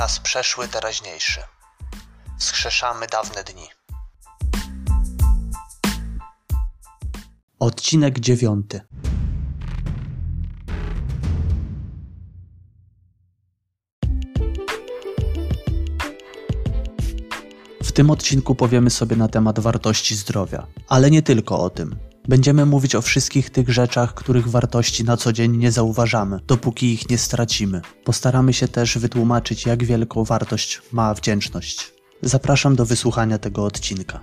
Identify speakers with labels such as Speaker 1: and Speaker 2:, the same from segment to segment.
Speaker 1: czas przeszły, teraźniejszy. Wskrzeszamy dawne dni. Odcinek dziewiąty. W tym odcinku powiemy sobie na temat wartości zdrowia, ale nie tylko o tym. Będziemy mówić o wszystkich tych rzeczach, których wartości na co dzień nie zauważamy, dopóki ich nie stracimy. Postaramy się też wytłumaczyć, jak wielką wartość ma wdzięczność. Zapraszam do wysłuchania tego odcinka.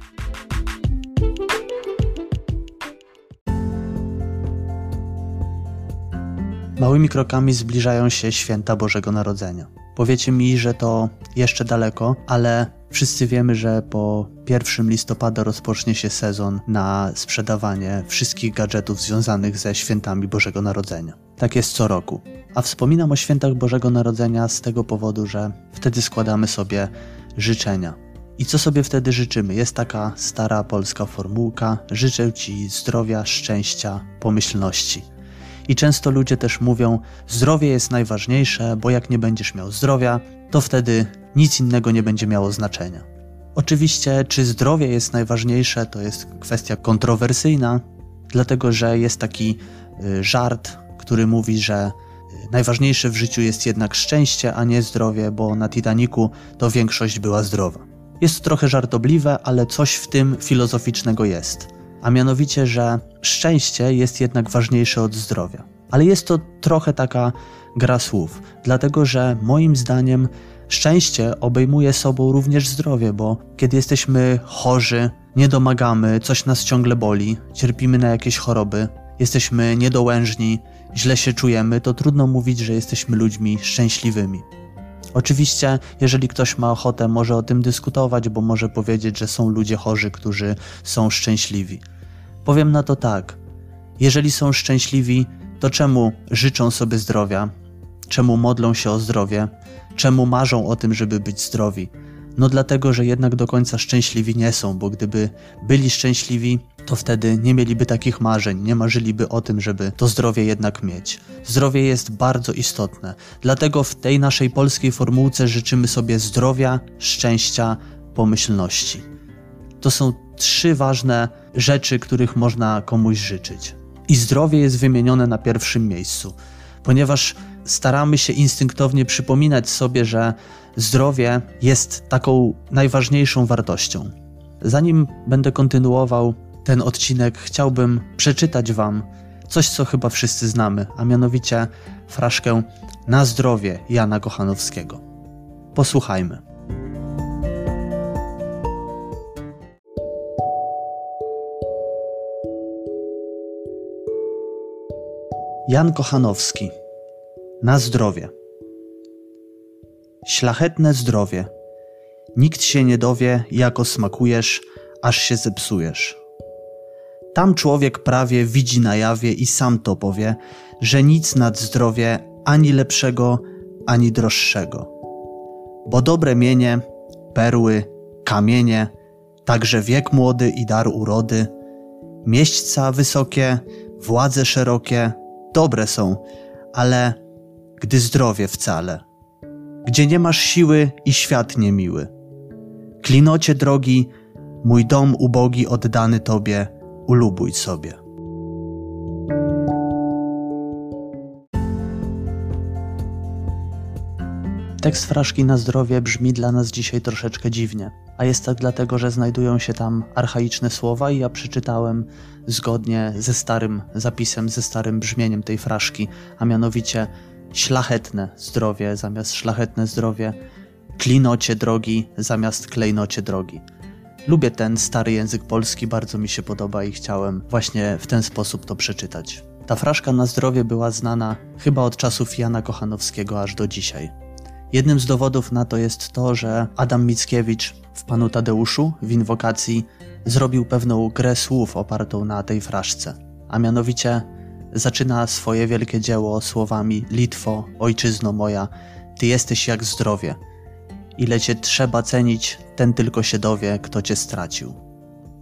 Speaker 1: Małymi krokami zbliżają się święta Bożego Narodzenia. Powiecie mi, że to jeszcze daleko, ale wszyscy wiemy, że po 1 listopada rozpocznie się sezon na sprzedawanie wszystkich gadżetów związanych ze świętami Bożego Narodzenia. Tak jest co roku. A wspominam o świętach Bożego Narodzenia z tego powodu, że wtedy składamy sobie życzenia. I co sobie wtedy życzymy? Jest taka stara polska formułka: życzę Ci zdrowia, szczęścia, pomyślności. I często ludzie też mówią: zdrowie jest najważniejsze, bo jak nie będziesz miał zdrowia, to wtedy nic innego nie będzie miało znaczenia. Oczywiście, czy zdrowie jest najważniejsze, to jest kwestia kontrowersyjna, dlatego że jest taki y, żart, który mówi, że y, najważniejsze w życiu jest jednak szczęście, a nie zdrowie, bo na Titaniku to większość była zdrowa. Jest trochę żartobliwe, ale coś w tym filozoficznego jest a mianowicie, że szczęście jest jednak ważniejsze od zdrowia. Ale jest to trochę taka gra słów, dlatego że moim zdaniem szczęście obejmuje sobą również zdrowie, bo kiedy jesteśmy chorzy, nie domagamy, coś nas ciągle boli, cierpimy na jakieś choroby, jesteśmy niedołężni, źle się czujemy, to trudno mówić, że jesteśmy ludźmi szczęśliwymi. Oczywiście, jeżeli ktoś ma ochotę, może o tym dyskutować, bo może powiedzieć, że są ludzie chorzy, którzy są szczęśliwi. Powiem na to tak: jeżeli są szczęśliwi, to czemu życzą sobie zdrowia? Czemu modlą się o zdrowie? Czemu marzą o tym, żeby być zdrowi? No dlatego, że jednak do końca szczęśliwi nie są, bo gdyby byli szczęśliwi, to wtedy nie mieliby takich marzeń, nie marzyliby o tym, żeby to zdrowie jednak mieć. Zdrowie jest bardzo istotne, dlatego w tej naszej polskiej formułce życzymy sobie zdrowia, szczęścia, pomyślności. To są trzy ważne rzeczy, których można komuś życzyć. I zdrowie jest wymienione na pierwszym miejscu, ponieważ staramy się instynktownie przypominać sobie, że zdrowie jest taką najważniejszą wartością. Zanim będę kontynuował ten odcinek, chciałbym przeczytać Wam coś, co chyba wszyscy znamy, a mianowicie fraszkę Na zdrowie Jana Kochanowskiego. Posłuchajmy. Jan Kochanowski. Na zdrowie. Szlachetne zdrowie. Nikt się nie dowie, jako smakujesz, aż się zepsujesz. Tam człowiek prawie widzi na jawie i sam to powie, że nic nad zdrowie ani lepszego, ani droższego. Bo dobre mienie, perły, kamienie, także wiek młody i dar urody, mieśćca wysokie, władze szerokie, dobre są, ale gdy zdrowie wcale, gdzie nie masz siły i świat niemiły. Klinocie drogi, mój dom ubogi oddany Tobie, ulubuj sobie. Tekst fraszki na zdrowie brzmi dla nas dzisiaj troszeczkę dziwnie, a jest tak dlatego, że znajdują się tam archaiczne słowa i ja przeczytałem zgodnie ze starym zapisem, ze starym brzmieniem tej fraszki, a mianowicie szlachetne zdrowie zamiast szlachetne zdrowie, klinocie drogi zamiast klejnocie drogi. Lubię ten stary język polski, bardzo mi się podoba i chciałem właśnie w ten sposób to przeczytać. Ta fraszka na zdrowie była znana chyba od czasów Jana Kochanowskiego aż do dzisiaj. Jednym z dowodów na to jest to, że Adam Mickiewicz w Panu Tadeuszu w inwokacji zrobił pewną grę słów opartą na tej fraszce, a mianowicie zaczyna swoje wielkie dzieło słowami Litwo, ojczyzno moja, ty jesteś jak zdrowie. Ile cię trzeba cenić, ten tylko się dowie, kto cię stracił.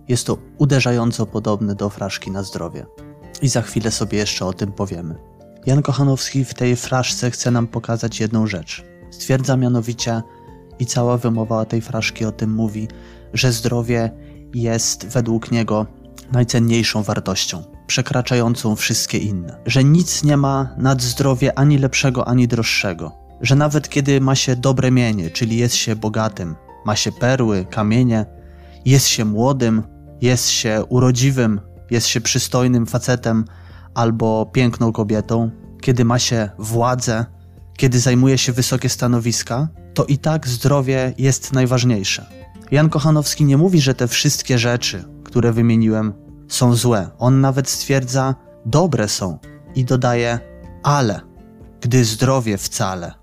Speaker 1: Jest to uderzająco podobne do fraszki na zdrowie. I za chwilę sobie jeszcze o tym powiemy. Jan Kochanowski w tej fraszce chce nam pokazać jedną rzecz – Stwierdza mianowicie, i cała wymowa tej fraszki o tym mówi, że zdrowie jest według niego najcenniejszą wartością, przekraczającą wszystkie inne. Że nic nie ma nad zdrowie ani lepszego, ani droższego. Że nawet kiedy ma się dobre mienie, czyli jest się bogatym, ma się perły, kamienie, jest się młodym, jest się urodziwym, jest się przystojnym facetem albo piękną kobietą, kiedy ma się władzę, kiedy zajmuje się wysokie stanowiska, to i tak zdrowie jest najważniejsze. Jan Kochanowski nie mówi, że te wszystkie rzeczy, które wymieniłem, są złe. On nawet stwierdza, dobre są i dodaje, ale gdy zdrowie wcale,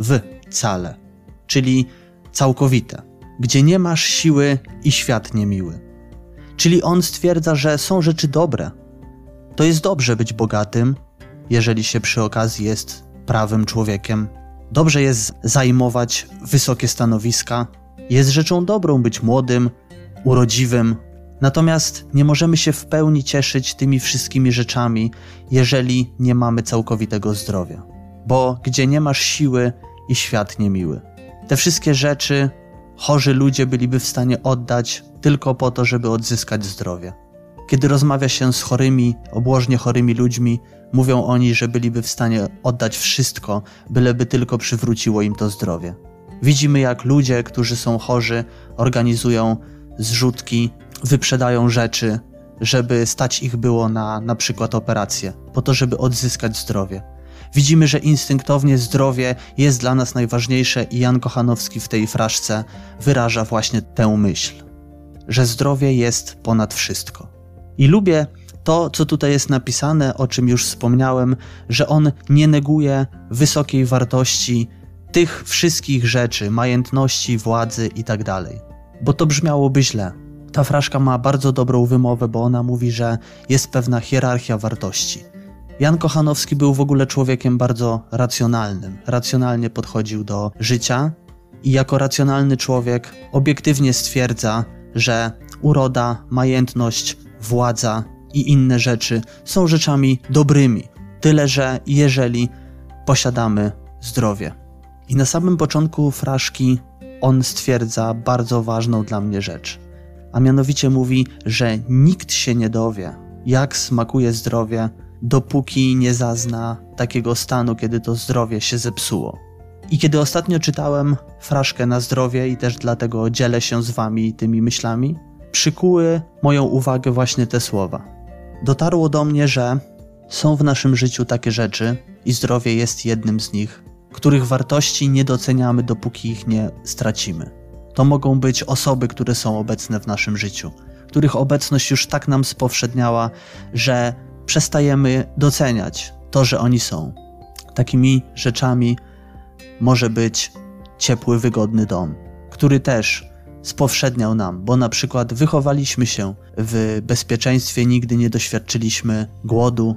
Speaker 1: wcale, czyli całkowite, gdzie nie masz siły i świat niemiły. Czyli on stwierdza, że są rzeczy dobre. To jest dobrze być bogatym, jeżeli się przy okazji jest prawym człowiekiem. Dobrze jest zajmować wysokie stanowiska. Jest rzeczą dobrą być młodym, urodziwym. Natomiast nie możemy się w pełni cieszyć tymi wszystkimi rzeczami, jeżeli nie mamy całkowitego zdrowia. Bo gdzie nie masz siły i świat niemiły. Te wszystkie rzeczy chorzy ludzie byliby w stanie oddać tylko po to, żeby odzyskać zdrowie. Kiedy rozmawia się z chorymi, obłożnie chorymi ludźmi, mówią oni, że byliby w stanie oddać wszystko, byleby tylko przywróciło im to zdrowie. Widzimy, jak ludzie, którzy są chorzy, organizują zrzutki, wyprzedają rzeczy, żeby stać ich było na na przykład operację, po to, żeby odzyskać zdrowie. Widzimy, że instynktownie zdrowie jest dla nas najważniejsze i Jan Kochanowski w tej fraszce wyraża właśnie tę myśl, że zdrowie jest ponad wszystko. I lubię to, co tutaj jest napisane, o czym już wspomniałem, że on nie neguje wysokiej wartości tych wszystkich rzeczy, majętności, władzy itd. Tak bo to brzmiałoby źle. Ta fraszka ma bardzo dobrą wymowę, bo ona mówi, że jest pewna hierarchia wartości. Jan Kochanowski był w ogóle człowiekiem bardzo racjonalnym. Racjonalnie podchodził do życia i jako racjonalny człowiek obiektywnie stwierdza, że uroda, majętność, władza i inne rzeczy są rzeczami dobrymi. Tyle, że jeżeli posiadamy zdrowie. I na samym początku fraszki on stwierdza bardzo ważną dla mnie rzecz. A mianowicie mówi, że nikt się nie dowie, jak smakuje zdrowie, dopóki nie zazna takiego stanu, kiedy to zdrowie się zepsuło. I kiedy ostatnio czytałem fraszkę na zdrowie i też dlatego dzielę się z wami tymi myślami, przykuły moją uwagę właśnie te słowa. Dotarło do mnie, że są w naszym życiu takie rzeczy, i zdrowie jest jednym z nich, których wartości nie doceniamy, dopóki ich nie stracimy. To mogą być osoby, które są obecne w naszym życiu, których obecność już tak nam spowszedniała, że przestajemy doceniać to, że oni są. Takimi rzeczami może być ciepły, wygodny dom, który też spowszedniał nam, bo na przykład wychowaliśmy się w bezpieczeństwie, nigdy nie doświadczyliśmy głodu.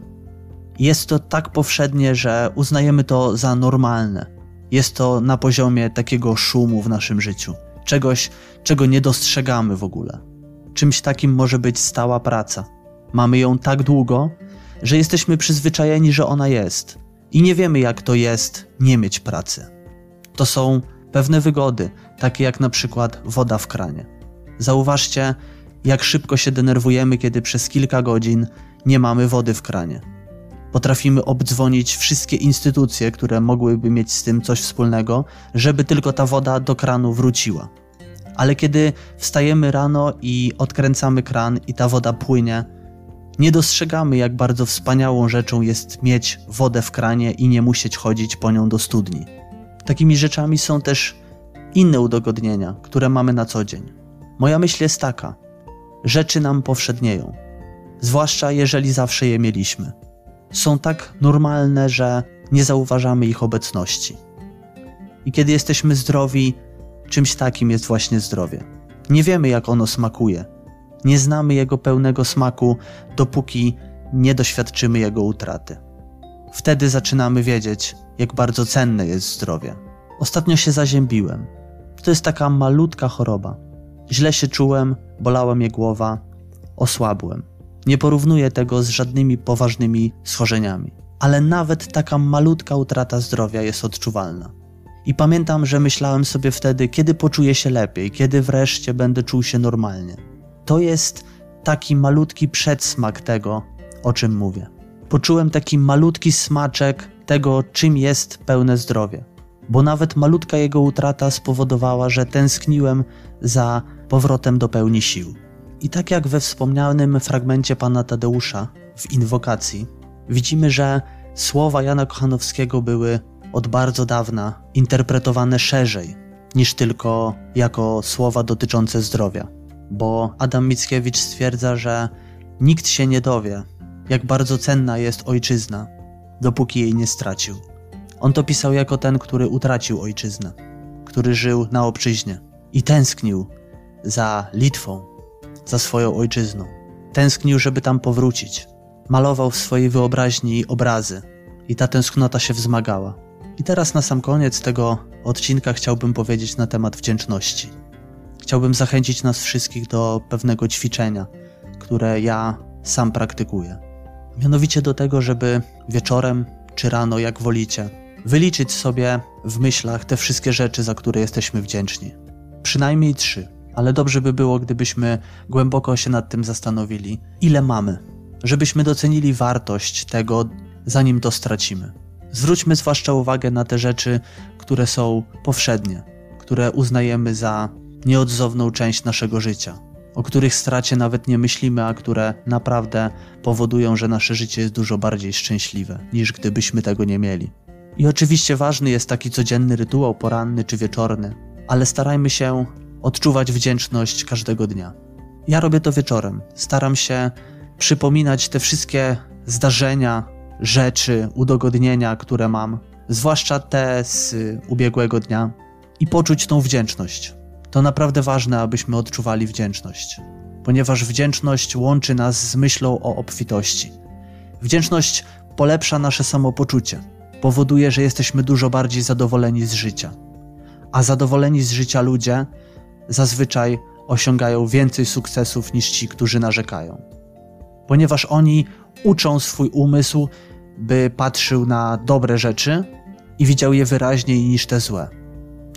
Speaker 1: Jest to tak powszednie, że uznajemy to za normalne. Jest to na poziomie takiego szumu w naszym życiu, czegoś, czego nie dostrzegamy w ogóle. Czymś takim może być stała praca. Mamy ją tak długo, że jesteśmy przyzwyczajeni, że ona jest. I nie wiemy, jak to jest nie mieć pracy. To są pewne wygody, takie jak na przykład woda w kranie. Zauważcie, jak szybko się denerwujemy, kiedy przez kilka godzin nie mamy wody w kranie. Potrafimy obdzwonić wszystkie instytucje, które mogłyby mieć z tym coś wspólnego, żeby tylko ta woda do kranu wróciła. Ale kiedy wstajemy rano i odkręcamy kran i ta woda płynie, nie dostrzegamy, jak bardzo wspaniałą rzeczą jest mieć wodę w kranie i nie musieć chodzić po nią do studni. Takimi rzeczami są też inne udogodnienia, które mamy na co dzień. Moja myśl jest taka: rzeczy nam powszednieją, zwłaszcza jeżeli zawsze je mieliśmy. Są tak normalne, że nie zauważamy ich obecności. I kiedy jesteśmy zdrowi, czymś takim jest właśnie zdrowie. Nie wiemy, jak ono smakuje. Nie znamy jego pełnego smaku, dopóki nie doświadczymy jego utraty. Wtedy zaczynamy wiedzieć, jak bardzo cenne jest zdrowie. Ostatnio się zaziębiłem. To jest taka malutka choroba. Źle się czułem, bolała mnie głowa, osłabłem. Nie porównuję tego z żadnymi poważnymi schorzeniami, ale nawet taka malutka utrata zdrowia jest odczuwalna. I pamiętam, że myślałem sobie wtedy, kiedy poczuję się lepiej, kiedy wreszcie będę czuł się normalnie. To jest taki malutki przedsmak tego, o czym mówię. Poczułem taki malutki smaczek tego, czym jest pełne zdrowie, bo nawet malutka jego utrata spowodowała, że tęskniłem za powrotem do pełni sił. I tak jak we wspomnianym fragmencie pana Tadeusza w inwokacji, widzimy, że słowa Jana Kochanowskiego były od bardzo dawna interpretowane szerzej niż tylko jako słowa dotyczące zdrowia. Bo Adam Mickiewicz stwierdza, że nikt się nie dowie, jak bardzo cenna jest ojczyzna, dopóki jej nie stracił. On to pisał jako ten, który utracił ojczyznę, który żył na obczyźnie i tęsknił za Litwą, za swoją ojczyzną. Tęsknił, żeby tam powrócić. Malował w swojej wyobraźni obrazy i ta tęsknota się wzmagała. I teraz na sam koniec tego odcinka chciałbym powiedzieć na temat wdzięczności. Chciałbym zachęcić nas wszystkich do pewnego ćwiczenia, które ja sam praktykuję. Mianowicie do tego, żeby wieczorem czy rano, jak wolicie, wyliczyć sobie w myślach te wszystkie rzeczy, za które jesteśmy wdzięczni. Przynajmniej trzy, ale dobrze by było, gdybyśmy głęboko się nad tym zastanowili, ile mamy, żebyśmy docenili wartość tego, zanim to stracimy. Zwróćmy zwłaszcza uwagę na te rzeczy, które są powszednie, które uznajemy za nieodzowną część naszego życia, o których stracie nawet nie myślimy, a które naprawdę powodują, że nasze życie jest dużo bardziej szczęśliwe, niż gdybyśmy tego nie mieli. I oczywiście ważny jest taki codzienny rytuał poranny czy wieczorny, ale starajmy się odczuwać wdzięczność każdego dnia. Ja robię to wieczorem. Staram się przypominać te wszystkie zdarzenia, rzeczy, udogodnienia, które mam, zwłaszcza te z ubiegłego dnia, i poczuć tą wdzięczność. To naprawdę ważne, abyśmy odczuwali wdzięczność, ponieważ wdzięczność łączy nas z myślą o obfitości. Wdzięczność polepsza nasze samopoczucie, powoduje, że jesteśmy dużo bardziej zadowoleni z życia. A zadowoleni z życia ludzie zazwyczaj osiągają więcej sukcesów niż ci, którzy narzekają. Ponieważ oni uczą swój umysł, by patrzył na dobre rzeczy i widział je wyraźniej niż te złe.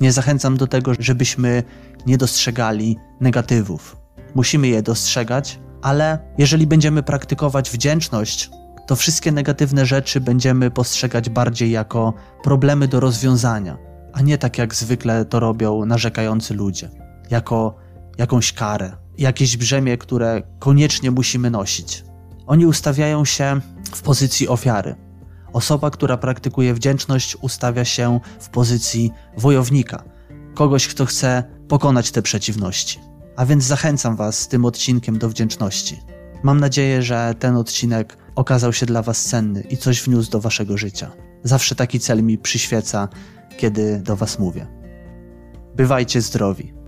Speaker 1: Nie zachęcam do tego, żebyśmy nie dostrzegali negatywów. Musimy je dostrzegać, ale jeżeli będziemy praktykować wdzięczność, to wszystkie negatywne rzeczy będziemy postrzegać bardziej jako problemy do rozwiązania, a nie tak jak zwykle to robią narzekający ludzie, jako jakąś karę, jakieś brzemię, które koniecznie musimy nosić. Oni ustawiają się w pozycji ofiary. Osoba, która praktykuje wdzięczność, ustawia się w pozycji wojownika, kogoś, kto chce pokonać te przeciwności. A więc zachęcam Was tym odcinkiem do wdzięczności. Mam nadzieję, że ten odcinek okazał się dla Was cenny i coś wniósł do Waszego życia. Zawsze taki cel mi przyświeca, kiedy do Was mówię. Bywajcie zdrowi.